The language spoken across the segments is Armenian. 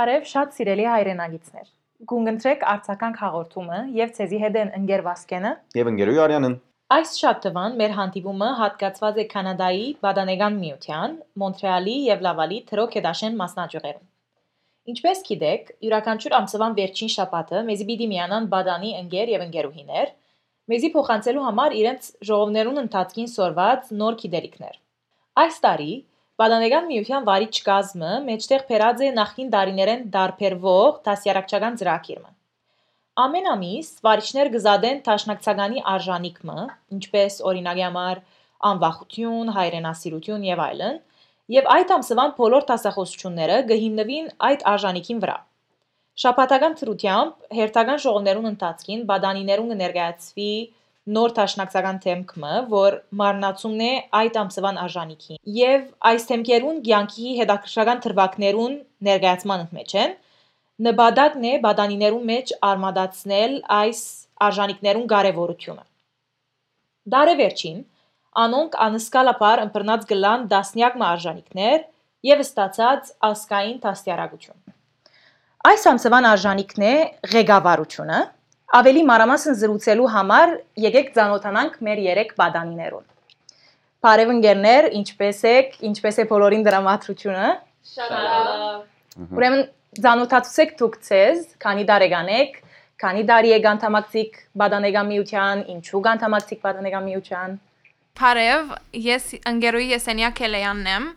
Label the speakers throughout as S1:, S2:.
S1: Բարև շատ սիրելի հայրենագիտներ։ Գունգընտրեք արցական հաղորդումը եւ ցեզի հետ են ընկեր Վասկենը
S2: Եվ ընկերոյ Արյանն։
S1: Այս շաբթվան մեր հանդիպումը հատկացված է Կանադայի Բադանեգան միության, Մոնտրեալի եւ Լավալի Թրոքեդաշեն մասնաճյուղերում։ Ինչպես գիտեք, յուրաքանչյուր ամսվան վերջին շաբաթը մեզի պիտի միանան Բադանի ընկեր եւ ընկերուհիներ, մեզի փոխանցելու համար իրենց ժողովներուն ընթացքին սորված նոր գիտելիքներ։ Այս տարի Բադանեգան միության վարիչ կազմը մեջտեղ փերած է նախին դարիներեն դարբերվող դասյարակչական ծրագիրը։ Ամեն ամիս վարիչներ գզադեն տաշնակցականի արժանիքը, ինչպես օրինակի համար անվախություն, հայրենասիրություն եւ այլն, եւ այդ ամսվան բոլոր տասախոսությունները կհիմնվին այդ արժանիքին վրա։ Շաբաթական թրությամբ հերթական ժողովներուն ընթացքին բադանիներուն կներկայացվի նոր տաշնակցական թեմքը, որ մարնացումն է այդ ամսվան արժանիքին։ Եվ այս թեմքերուն ցանկի հետաքրքրական թրվակներուն ներկայացման մեջ են, նպատակն է բադանիներու մեջ արմադացնել այս արժանինքներուն կարևորությունը։ Դարևերջին անոնք անսկալաբար ըմբռնած գլան դասնյակ մարժանինքներ եւ ստացած ասկային դաստիարակություն։ Այս ամսվան արժանինքն է ղեկավարությունը։ Ավելի մանրամասն զրուցելու համար եկեք ծանոթանանք մեր երեք բադանիներուն։ Բարև ընկերներ, ինչպե՞ս եք, ինչպե՞ս է բոլորին դրամատրությունը։
S3: Շատ լավ։
S1: Ուրեմն ծանոթացուցեք դուք ցեզ, քանի տարեկան եք, քանի տարի եք անդամակցիկ բադանեգան միության, ինչու անդամակցիկ բադանեգան միության։
S3: Բարև, ես ընկերուի Եսենիա Քելեյանն եմ։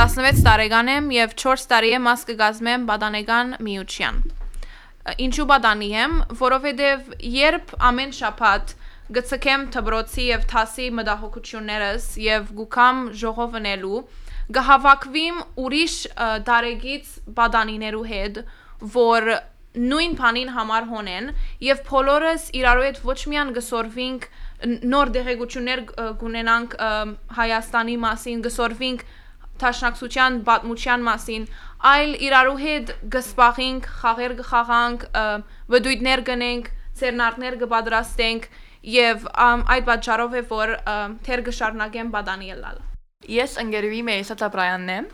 S3: 16 տարեկան եմ եւ 4 տարի է մաս կգազմեմ բադանեգան միության։ Ինչու բադանի եմ, որովհետեւ երբ ամեն շաբաթ գցկեմ դբրոցի եւ թասի մտահոգություններս եւ գուքամ ժողովնելու գահավաքվիմ ուրիշ դարեգից բադանիներու հետ, որ նույն բանին համար հոնեն եւ բոլորս իրարու հետ ոչ միան գսորվինք նոր դեղեցություններ գունենանք Հայաստանի մասին գսորվինք տաշնակցության պատմության մասին այլ իրարու հետ գսպախինք խաղեր գխաղանք վդույթներ գնենք ցերնարներ կպատրաստենք եւ այդ պատճառով է որ թեր գշարնակեմ բադանիելալ
S4: Ես ընկերուի Մերիսա Տաբրայանն եմ,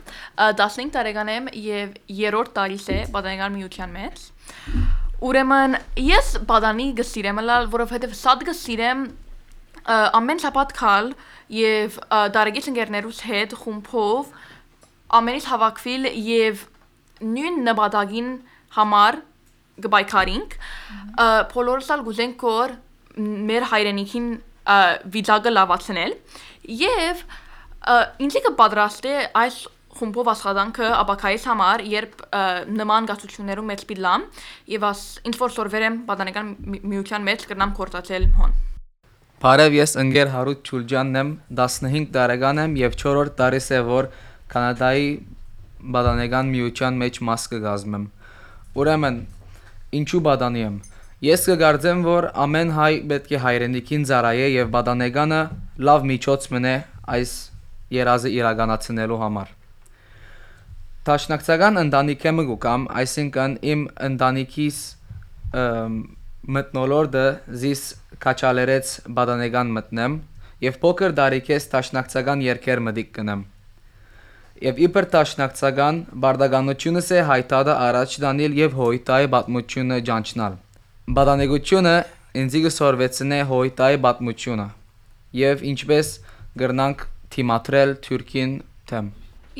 S4: 15 տարեկան եմ եւ երրորդ տարիս է բադանական միության մեջ։ Ուրեմն ես բադանի գսիրեմ լալ, որովհետեւ սա գսիրեմ ամեն շաբաթ քալ եւ դարագից ընկերներուս հետ խումբով ամենից հավաքվել եւ նույն նպատակին համար գբայքարինք բոլորս ալ գուզենք որ մեր հայրենիքին վիճակը լավացնել եւ ինձ կպատրաստ է այս խումբով աշխատանքը ապակայից համար, երբ նման գացություններում մեծ պիլամ եւ աս ինչ որ սորվեր եմ պատանեկան միության մեջ կրնամ կորտացել հոն։
S5: Բարև ես ընկեր Հարութ Չուլջյանն եմ, 15 տարեկան եմ եւ 4-րդ տարիս է որ Կանադայի բադանեգան միության մեջ մաս կգազմեմ։ Ուրեմն ինչու բադանի եմ։ Ես կգարձեմ, որ ամեն հայ պետք է հայրենիքին ծառայե եւ բադանեգանը լավ միջոց մնե այս երազը իրականացնելու համար։ Տաշնակցական ընտանիք եմ գուկամ, այսինքն իմ ընտանիքիս մտնոլորտը զիս կաչալերեց բադանեգան մտնեմ եւ փոքր դարիքես տաշնակցական երկեր մդիկ կնեմ։ Եվ իբր տաշնակցական բարդականությունս է հայտարարը առաջ դանել եւ հոյտայի պատմությունը ջանչնալ։ Բադանեգությունը ինձ գսորվեցնե հոյտայի պատմությունը եւ ինչպես գրնանք թիմատրել Թուրքին թեմ։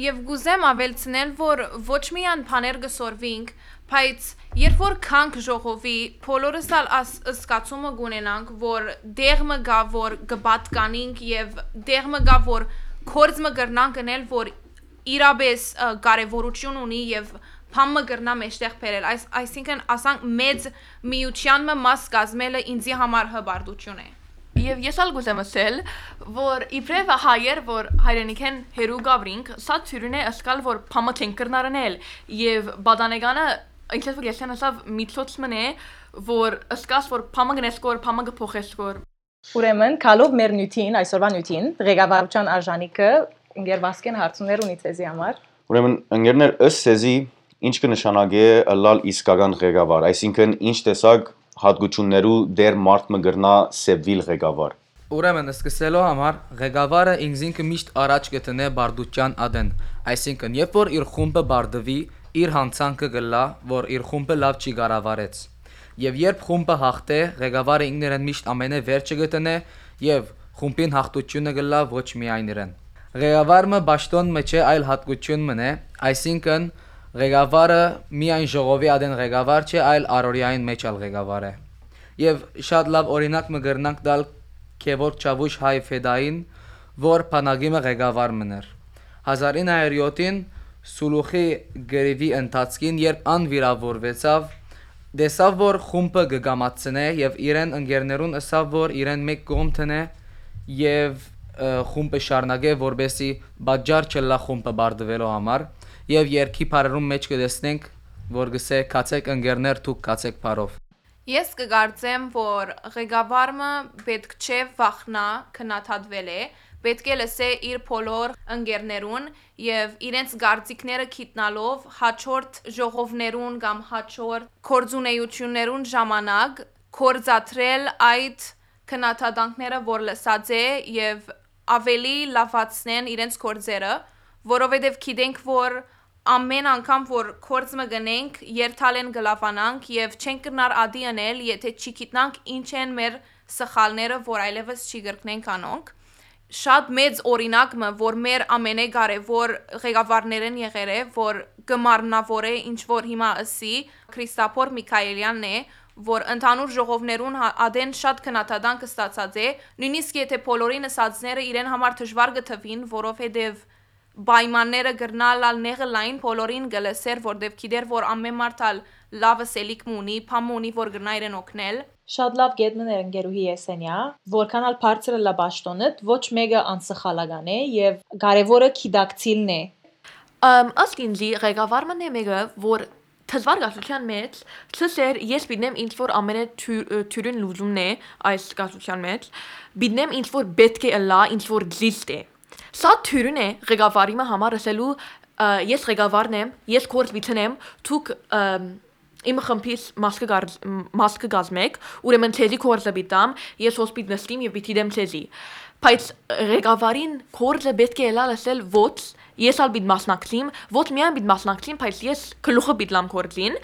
S3: Եվ գուզեմ ավելցնել, որ ոչ միան բաներ գսորվինք, բայց երբ որ քանք ժողովի, բոլորս ալ ասկացումը գունենանք, որ դեղը գա որ գբատկանինք եւ դեղը գա որ կորձը գրնանք գնել, որ իրաբես կարևորություն ունի եւ փամը գրնա մեջտեղ բերել այս այսինքն ասանք մեծ միության մաս կազմելը ինձի համար հբարտություն է
S4: Եվ ես ալ գուզեմ ասել, որ իբրև հայեր, որ հայրենիք են հերու գավրինք, սա ծյուրին է ըսկալ, որ պամը չեն կրնարնել, եւ բադանեգանը, ինչպես որ ես են ասավ միցոց մնե, որ ըսկաս, որ պամը գնես կոր, պամը գփոխես կոր։
S1: Ուրեմն, քալով մեր նյութին, այսօրվա նյութին, ղեկավարության արժանինքը ընկեր Վասկեն հարցումներ ունի ցեզի համար։
S2: Ուրեմն ընկերներ ըստ ցեզի ինչ կնշանակի լալ իսկական ղեկավար, այսինքն ինչ տեսակ հատկություններու դեր մարդ մը գրնա սեվիլ ղեկավար
S5: Ուրեմն սկսելով համար ղեկավարը ինքնին միշտ առաջ կտնե բարդության ադեն այսինքն երբ որ իր խումբը բարդվի իր հանցանքը գլա, որ իր խումբը լավ չի կառավարեց։ Եվ երբ խումբը հաղթե, ղեկավարը ինքներեն միշտ ամենե վերջը գտնե եւ խումբին հաղթությունը գլա ոչ միայն իրեն։ Ղեկավարը ճշտոն մեջ է այլ հատկություն մնե, այսինքն ղեկավարը միայն ժողովի ադեն ղեկավար չէ, այլ արորիային մեջ ալ ղեկավար է։ Եվ շատ լավ օրինակ մը գրնանք դալ Քևոր Չավուշ հայ ֆեդային, որ բանակիմը ղեկավար մներ։ 1907-ին Սուլուխի գրիվի ընթացքին, երբ ան վիրավորվեցավ, դեսավ որ խումբը կգամացնե եւ իրեն ընկերներուն ըսավ որ իրեն մեկ կողմ տնե եւ խումբը շարունակե որբեսի բաժար չլա խումբը բարդվելու համար եւ երկի բարերում մեջ կդեսնենք որ գսե կացեք ընկերներ դուք կացեք բարով
S3: Ես կգարձեմ, որ ղեկավարը պետք չէ վախնա քնաթադվել է, պետք է լսե իր բոլոր ընկերներուն եւ իրենց գարձիկները քիտնալով հաջորդ ժողովներուն կամ հաջորդ կորձունեություններուն ժամանակ կորզատրել այդ քնաթադանքները, որ լսած է եւ ավելի լավացնեն իրենց կորձերը, որովհետեւ գիտենք, որ ամեն անգամ որ կորձը գնենք, երթալեն գլավանանք եւ չենք կնար ադի անել, եթե չի գիտնանք ինչ են մեր սխալները, որ այլևս չի գրկնենք անոնք շատ մեծ օրինակը որ մեր ամենակարևոր ղեկավարներն եղել է որ գմարնավոր է ինչ որ հիմա ասի Քրիստոփոր Միքայելյանն է որ ընդհանուր ժողովներուն հա- ադեն շատ քնաթադան կստացած է նույնիսկ եթե բոլորին ասածները իրեն համար դժվար գթվին որովհետև պայմանները գրնալալ նեղը լայն բոլորին գլսեր որտեվ գիտեր որ ամեն մարդալ լավը սելիք մունի փամունի որ գրնա իրեն օգնել
S1: Շատ լավ գետ մներ ընկերուհի Էսենյա, որքան ալ բարձրը լա ճշտոնդ, ոչ մեկը անսխալական է եւ կարևորը քիդակցիլն է։
S4: Ամ ըստ ինձի ղեկավարն է մեկը, որ թզվար գասության մեջ ցսեր ես բիդնեմ ինչ որ ամենը թյուրին լուզումն է այս գասության մեջ բիդնեմ ինչ որ պետք է լա ինչ որ զիստ է Սա թյուրին է ղեկավարի համար ասելու ես ղեկավարն եմ ես կորս բիցնեմ դուք իմ խմբից մասկը գար- մասկը գազմեք ուրեմն ցեզի կորսը բիտամ ես հոսպիտ նստիմ եւ բիթի դեմ ցեզի բայց ղեկավարին կորսը պետք է լալ ասել ոչ ես ալ բիտ մասնակցիմ ոչ միայն բիտ մասնակցիմ բայց ես գլուխը բիտ լամ կորսին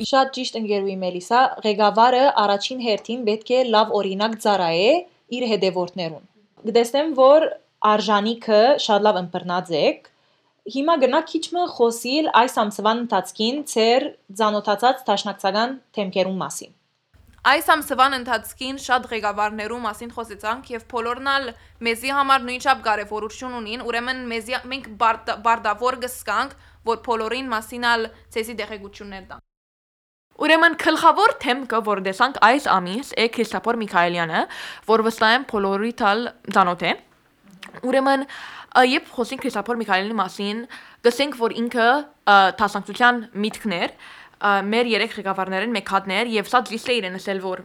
S1: Շատ ճիշտ ընկերուհի Մելիսա, ղեկավարը առաջին հերթին պետք է լավ օրինակ ծառայե իր հետևորդներուն։ Գտեսնեմ, որ արժանիքը շատ լավ ըմբռնած եք։ Հիմա գնա քիչ մը խոսիլ այս ամսվան ընթացքին ծեր ցանոթացած տաշնակցական թեմքերուն մասին։
S3: Այս ամսվան ընթացքին շատ ղեկավարներու մասին խոսեցանք եւ բոլորնալ մեզի համար նույնչափ կարեւորություն ունին, ուրեմն մեզի մենք բարդ- բարդավոր գսկանք, որ բոլորին մասինալ ցեսի դեղեցություններ տան։
S4: Ուրեմն գլխավոր թեմքը, որ դեսանք այս ամիս, է Քրիստոփոր Միքայելյանը, որ վստահ եմ բոլորի տալ ցանոթ է։ Ուրեմն երբ խոսենք Քրիստոփոր Միքայելյանի մասին, գսենք, որ ինքը ը, տասնացության միտքներ, մեր երեք ղեկավարներն մեկհատներ եւ սա դիսը իրեն ասել, որ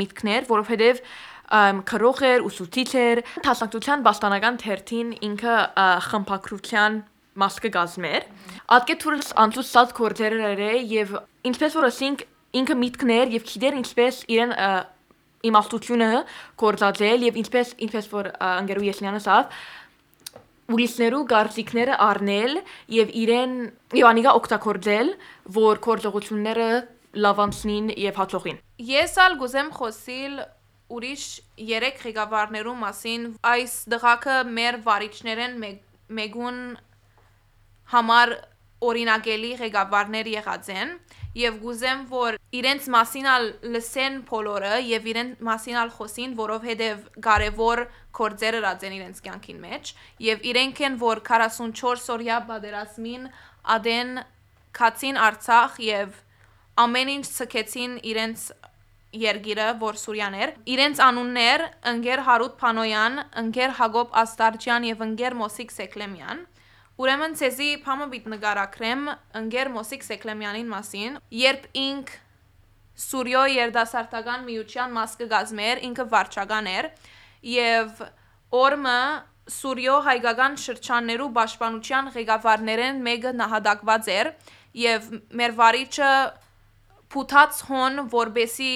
S4: միտքներ, որովհետեւ քրող էր, ուսուցիչ էր, տասնացության բաստանական թերթին ինքը խմբակրության մասկը գազմեր։ Ատկե թուրս անցուց սած կորտերեր է եւ ինչպես որ ասենք ինքը միտքներ եւ քիդեր ինչպես իրեն իմաստությունը կորցածել եւ ինչպես ինչպես որ անգերու Եսլյանը ասավ ուրիշներու գարտիկները առնել եւ իրեն եւ անիգա օգտագործել որ կորձողությունները լավանցնին եւ հաջողին
S3: Ես ալ գուզեմ խոսիլ ուրիշ երեք ղեկավարներու մասին այս դղակը մեր վարիչներեն մեգուն համար օրինակելի ղեկավարներ եղած են եւ գուզեմ որ իրենց մասինալ լսեն բոլորը եւ իրեն մասինալ խոսին որովհետեւ կարեւոր կորձերը ածեն իրենց կյանքին մեջ եւ իրենք են որ 44 օրյա բادرազմին ադեն քացին Արցախ եւ ամեն ինչ ցկեցին իրենց երգիրը, որ Սուրյաներ, իրենց անուններ՝ ընկեր Հարութ Փանոյան, ընկեր Հակոբ Աստարջյան եւ ընկեր Մոսիկ Սեկլեմյան։ Ուրեմն ցեզի փամը բիտ նկարակրեմ ընկեր Մոսիկ Սեկլեմյանին մասին, երբ ինք Սուրյո երդասարտական միության մաս կգազմեր, ինքը վարչական էր եւ օրմը Սուրյո հայկական շրջաններու պաշտպանության ղեկավարներեն մեկը նահատակված էր եւ մեր վարիչը փութած հոն որբեսի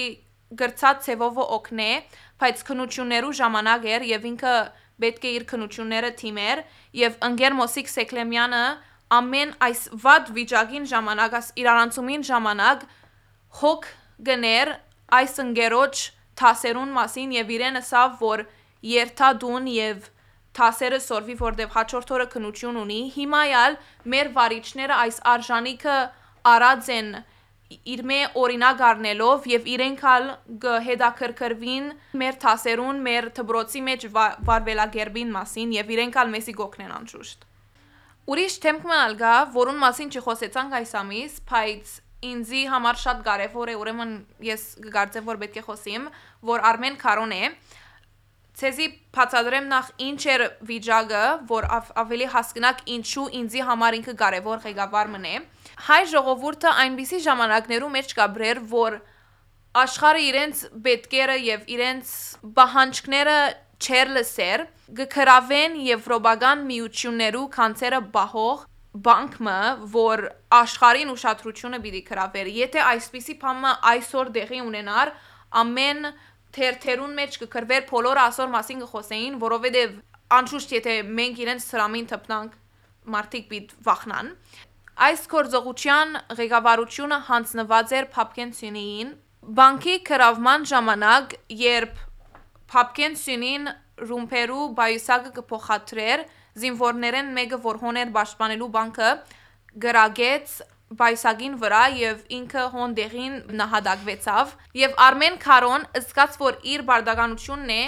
S3: գրծած ցևովը օգնե, բայց քնություններու ժամանակ էր եւ ինքը պետք է իր քնությունները թիմեր եւ ընկեր Մոսիկ Սեկլեմյանը ամեն այս վատ վիճակին ժամանակ իրարանցումին ժամանակ հոգ գներ այս ընկերոջ թասերուն մասին եւ իրեն ասավ որ երթադուն եւ թասերը սորվի որտեվ հաջորդ օրը քնություն ունի հիմայալ մեր վարիչները այս արժանիքը արած են իր մե օրինակ առնելով եւ իրենք ալ գհետաքրքրվին մեր թասերուն մեր դբրոցի մեջ վա- վարվելագերբին մասին եւ իրենք ալ մեզի գոքնեն անշուշտ Ուրիշ թեմք մալ գա, որուն մասին չխոսեցանք այս ամիս, բայց ինձի համար շատ կարևոր է, ուրեմն ես կգարձեմ, որ պետք է խոսիմ, որ Արմեն Քարոն է, ցեզի բացատրեմ նախ ինչ էր վիճակը, որ ավ, ավելի հասկանաք ինչու ինձի համար ինքը կարևոր ղեկավար մնե։ Հայ ժողովուրդը այնպիսի ժամանակներու մեջ կաբրեր, որ աշխարհը իրենց պետքերը եւ իրենց բահանջքները չեր լսեր, գկրավեն եվրոպական միություններու կանցերը բահող բանկը, որ աշխարհին ուշադրությունը պիտի կրավեր։ Եթե այսպիսի բանը այսօր դեղի ունենար, ամեն թերթերուն մեջ կկրվեր բոլորը ասոր մասին կխոսեին, որովհետև անշուշտ եթե մենք իրենց սրամին թփնանք մարդիկ պիտ վախնան այս կորձողության ղեկավարությունը հանձնված էր Փապկենսյունին բանկի կրավման ժամանակ երբ Փապկենսյունին ռումպերու բայուսակը կփոխադրեր զինվորներեն մեկը որ հոներ պաշտպանելու բանկը գրագեց բայսագին վրա եւ ինքը հոնդեղին նահատակվեցավ եւ Արմեն Քարոն ըսկաց որ իր բարդականությունն է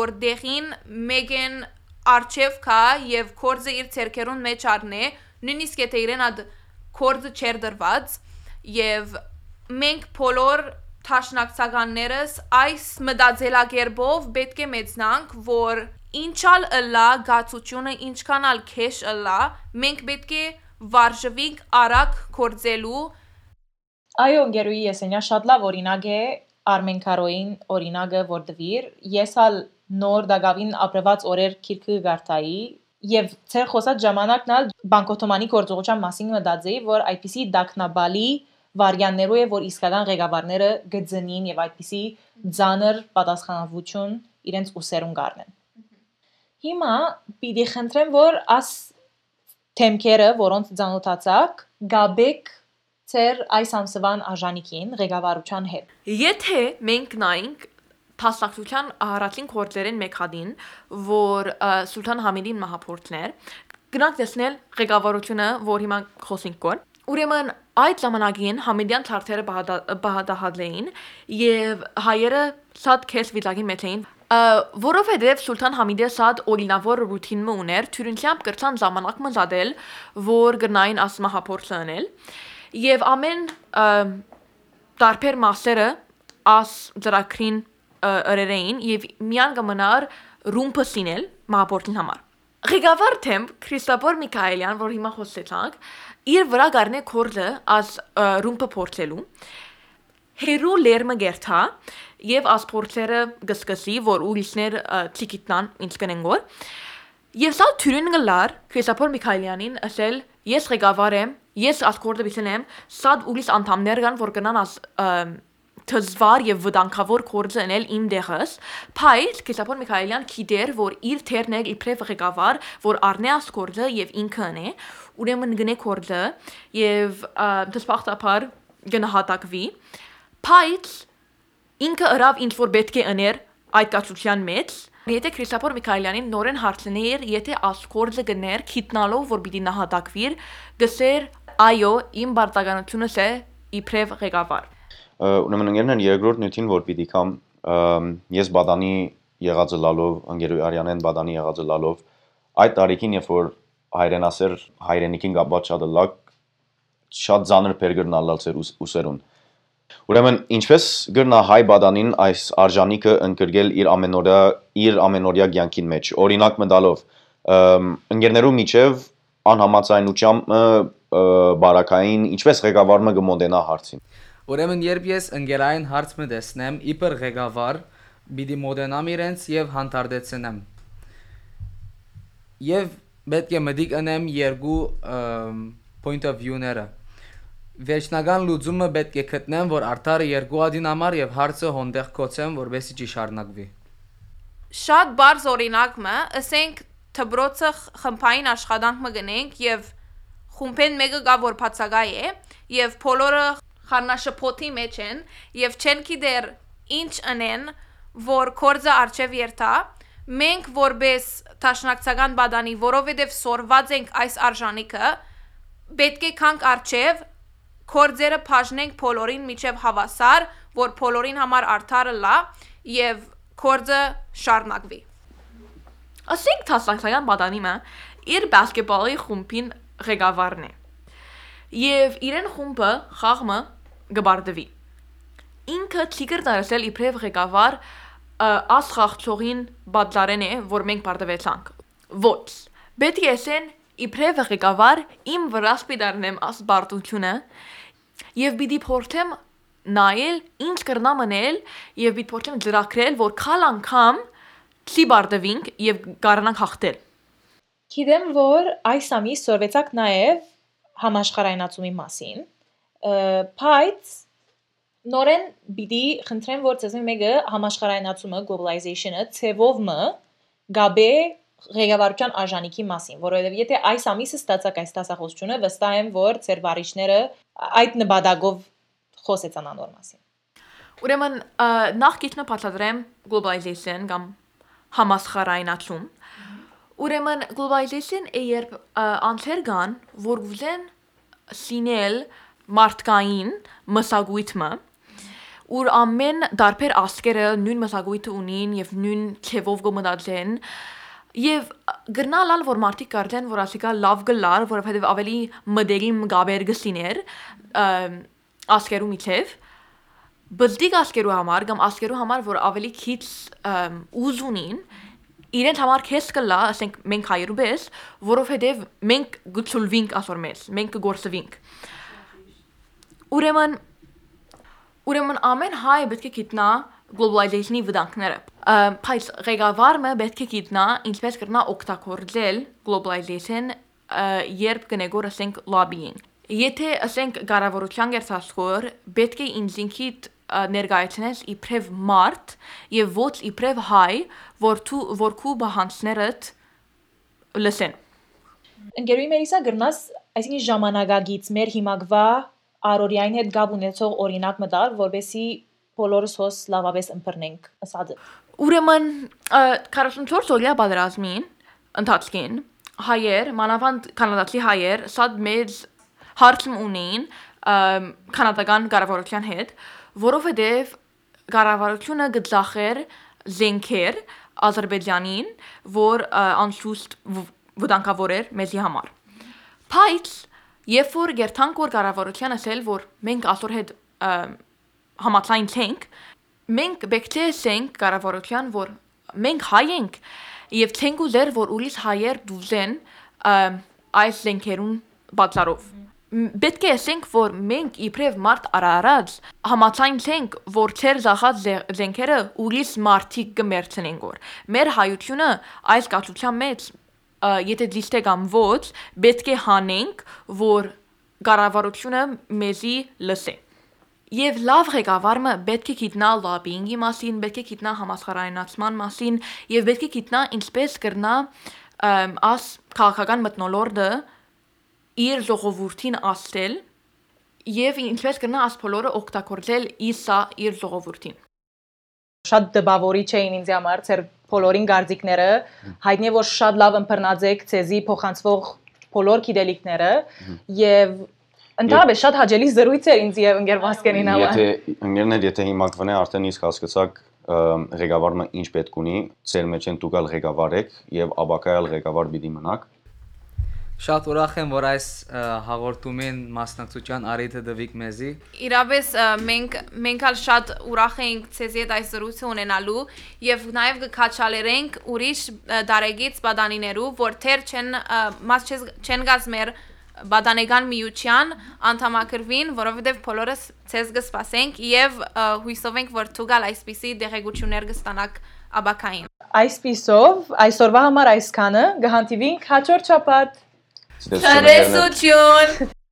S3: որ դեղին մեկեն արչև կա եւ կորձը իր ցերկերուն մեջ առնե նույնիսկ եթե իրեն ад կորձը չեր դրված եւ մենք բոլոր թաշնակցականներս այս մտածելակերպով պետք է մեծնանք որ ինչալ ըլա գացությունը ինչքանալ քեշ ըլա մենք պետք է վարժվիկ արագ կորձելու
S1: Այո, Գերուի Եսենյա շատ լավ օրինակ է Արմեն Քարոին օրինակը որ դվիր։ Ես ալ նոր դակավին ապրված օրեր քիրքը գարտայի եւ ցեր խոսած ժամանակն ալ բանկոթոմանի գործողության մասին մտածեի, որ այդպիսի դակնաբալի վարյաններու է, որ իսկական ղեկավարները գծնին եւ այդպիսի ձանր պատասխանատվություն իրենց ուսերուն կառնեն։ Հիմա պիտի խնդրեմ, որ աս թեմքերը, որոնց ցանոթացակ, գաբեք ծեր այս ամսվան աժանիկին ղեկավարության հետ։
S4: Եթե մենք նայենք փաստակցության առաջին կորձերեն մեկ հատին, որ ը, Սուլթան Համիդին մահապորտներ, գնանք տեսնել ղեկավարությունը, որ հիմա խոսենք կոր։ Ուրեմն այդ ժամանակին Համիդյան թարթերը բահադահadleին եւ հայերը շատ քեզ վիճակի մեջ էին որովհետև Սուլթան Համիդը շատ օրինավոր ռուտին մը ուներ, թյուրինչամբ կրցան ժամանակ մը զադել, որ գնային ասմահապորտը անել։ Եվ ամեն տարբեր մասերը աս ծրակրին ըրերեին եւ միան կմնար ռումպը սինել մահապորտին համար։ Ղեկավար թեմ Քրիստոֆոր Միքայելյան, որ հիմա խոսեցանք, իր վրա գարնե կորձը աս ը, ռումպը փորձելու հերու լերմը գերթա եւ ասփորձերը գսկսի որ ուրիշներ ցիկիտնան ինչ կնեն գոր եւ սա թյուրին գլար Քրիստոֆոր Միքայելյանին ասել ես ղեկավար եմ ես ասկորդը բիցնեմ սա ուրիշ անդամներ կան որ կնան աս ը, թզվար եւ վտանգավոր կորձը անել իմ դեղս, բայց Քրիստոֆոր Միքայելյան գիտեր, որ իր թերն է իբրև ղեկավար, որ առնեաս կորձը եւ ինքն է, ուրեմն գնե կորձը եւ դասպախտապար գնահատակվի, բայց ինքը ըրավ ինչ որ պետք է աներ այդ կացության մեջ Եթե Քրիստոֆոր Միքայելյանին նորեն հարցներ, եթե ասկորձը գներ քիտնալով որ պիտի նահատակվիր, գսեր այո, իմ բարտականությունս է իբրև ղեկավար։
S2: ուրեմն ընկերներն երկրորդ նյութին որ պիտի կամ ես բադանի եղածը լալով ընկերուի Արյանեն բադանի եղածը լալով այդ տարիքին երբ որ հայրենասեր հայրենիքին կապված շատ լակ շատ ծանր բերգրնալալ ծեր ուս- ուսերուն Ուրեմն ինչպես գրնա հայ բադանին այս արժանիքը ընկրգել իր ամենօրյա իր ամենօրյա կյանքին մեջ օրինակ մտալով ընկերներու միջև անհամացայնությամբ բարակային ինչպես ղեկավարումը կմոտենա հարցին
S5: Ուրեմն երբ ես ընկերային հարց մը տեսնեմ, իբր ղեկավար, պիտի մոդենամ իրենց եւ հանդարտեցնեմ։ Եվ պետք է մտիկ անեմ երկու point of view-ները։ Վերջնական լուծումը պետք է գտնեմ, որ արդարը երկու adin համար եւ հարցը հոնդեղ կոչեմ, որբեսի չի շարունակվի։
S3: շատ բարձ օրինակ մը, ասենք թբրոցը խմփային աշխատանք մը գնենք եւ խումբեն մեկը գա որ բացակայ է եւ բոլորը խառնաշփոթի մեջ են եւ չեն գիտեր ինչ անեն որ կորձը արչև երթա մենք որպես տաշնակցական բադանի որովհետեւ սորված ենք այս արժանիքը պետք է կանք արչև կորձերը բաժնենք բոլորին միջև հավասար որ բոլորին համար արդարը լա եւ կորձը շարունակվի
S4: Ասենք տասնական բադանիմը իր բասկետբոլի խումբին ղեկավարն է։ Եվ իրեն խումբը խաղմը գբարդվի։ Ինքը Թիգր դարձել իբրև ղեկավար ասխախցողին բադլարեն է, որ մենք բարդվեցանք։ Ոչ։ Պետք է ասեն իբրև ղեկավար իմ վրա սպիդարնեմ ասբարտությունը եւ պիտի փորձեմ նայել ինչ կրնա մնել եւ պիտի փորձեմ ծրագրել որ քալ անգամ քլի բարդվինք եւ կարողանանք հաղթել։
S1: Գիտեմ որ այս ամիս սորվեցակ նաեւ համաշխարհայնացումի մասին բայց նորեն բիդի խնդրեմ, որ ցեզ մեկը համաշխարհայնացումը globalization-ը ցևով մը գաբե ղեկավարության արժանիքի մասին, որովհետև եթե այս ամիսը ստացակ այս տասախոսությունը, վստահ եմ, որ ծեր վարիչները այդ նպատակով խոսեցան անոր մասին։
S4: Ուրեմն նախ գիտնը բացատրեմ globalization կամ համասխարայնացում։ Ուրեմն globalization է երբ անձեր կան, որ գուզեն սինել մարդկային մսագույթը ուր ամեն դարբեր ասկերը նույն մսագույթը ունին եւ նույն քևով գոմդածեն եւ գրնալալ որ մարդիկ կարծեն որ ասիկա լավ գլար որովհետեւ ավելի մդերիմ գաբեր գսիներ ասկերու միջև բլդիկ ասկերու համար կամ ասկերու համար որ ավելի քիչ ուզ ունին իրենց համար քեզ կլա ասենք մենք հայերու պես որովհետև մենք գծուլվինք ասոր մեզ մենք կգործվինք ուրեմն ուրեմն ամեն հայ պետք է գիտնա globalization-ի վտանգները բայց ղեկավարը պետք է գիտնա ինչպես կրնա օգտագործել globalization երբ կնեգոր ասենք lobbying Եթե ասենք կառավարության գերսասխոր պետք է ինձինքիդ ներկայացնես իբրև մարդ եւ ոչ իբրև հայ, որ դու որ քու բահանցներդ լսեն։
S1: Ընկերուի մերիսա գրնաս, այսինքն ժամանակագից մեր հիմակվա արորիային հետ գաբ ունեցող օրինակ մտալ, որբեսի բոլորս հոս լավապես ընբռնենք ասածը։
S4: Ուրեմն 44 օրյա պատերազմին ընթացքին հայեր, մանավանդ կանադացի հայեր, սա մեծ հարցում ունեին կանադական կառավարության հետ, որովհետև կառավարությունը գծախեր զենքեր Ադրբեջանին, որ անշուշտ վտանգավոր էր մեզի համար։ Բայց երբ որ երթանք որ կառավարության ասել, որ մենք այսօր հետ համացայն չենք, մենք պետք է ասենք կառավարության, որ մենք հայ ենք եւ չենք ուզեր, որ ուրիշ հայեր դուզեն այս զենքերուն բացարով պետք է ասենք, որ մենք իբրև մարդ արարած համացանցենք, որ չեր զախած զենքերը ուրիշ մարդիկ կմերցնեն գոր։ Մեր հայությունը այս կացության մեջ եթե դիստե կամ ոչ, պետք է հանենք, որ կառավարությունը մեզի լսե։ Եվ լավ ղեկավարը պետք է գիտնա լոբինգի մասին, պետք է գիտնա համասխարայնացման մասին եւ պետք է գիտնա ինչպես կրնա աս քաղաքական մտնոլորտը իր ժողովրդին ասել եւ ինչպես կնա ասփոլորը օգտագործել իսա իր ժողովրդին
S1: շատ դպավորիչ էին ինձ համար ծեր բոլորին գարձիկները հայտնի որ շատ լավ ըմբռնած եք ցեզի փոխանցվող բոլոր գիտելիքները եւ ընդհանրապես շատ հաճելի զրույց էր ինձ եւ ընկեր Վասկենին համար
S2: Եթե ընկերներ եթե հիմա կվնե արդեն իսկ հասկացաք ղեկավարը ինչ պետք ունի, ծեր մեջ են դուքալ ղեկավար եք եւ աբակայալ ղեկավար պիտի մնաք
S5: Շատ ուրախ եմ, որ այս հաղորդումին մասնակցության արիթը դվիկ մեզի։
S3: Իրապես մենք մենք ալ շատ ուրախ ենք ցեզի հետ այս զրույցը ունենալու եւ նաեւ կքաչալերենք ուրիշ դարեգից բադանիներու, որ թեր չեն մաս չեն գազ մեր բադանեգան միության անդամակրվին, որովհետև բոլորս ցեզ կսպասենք եւ հույսով ենք, որ ցուգալ այսպիսի դեղեցություններ կստանաք աբակային։
S1: Այսպիսով, այսօրվա համար այսքանը, կհանդիպինք հաջորդ շաբաթ
S3: Ciao les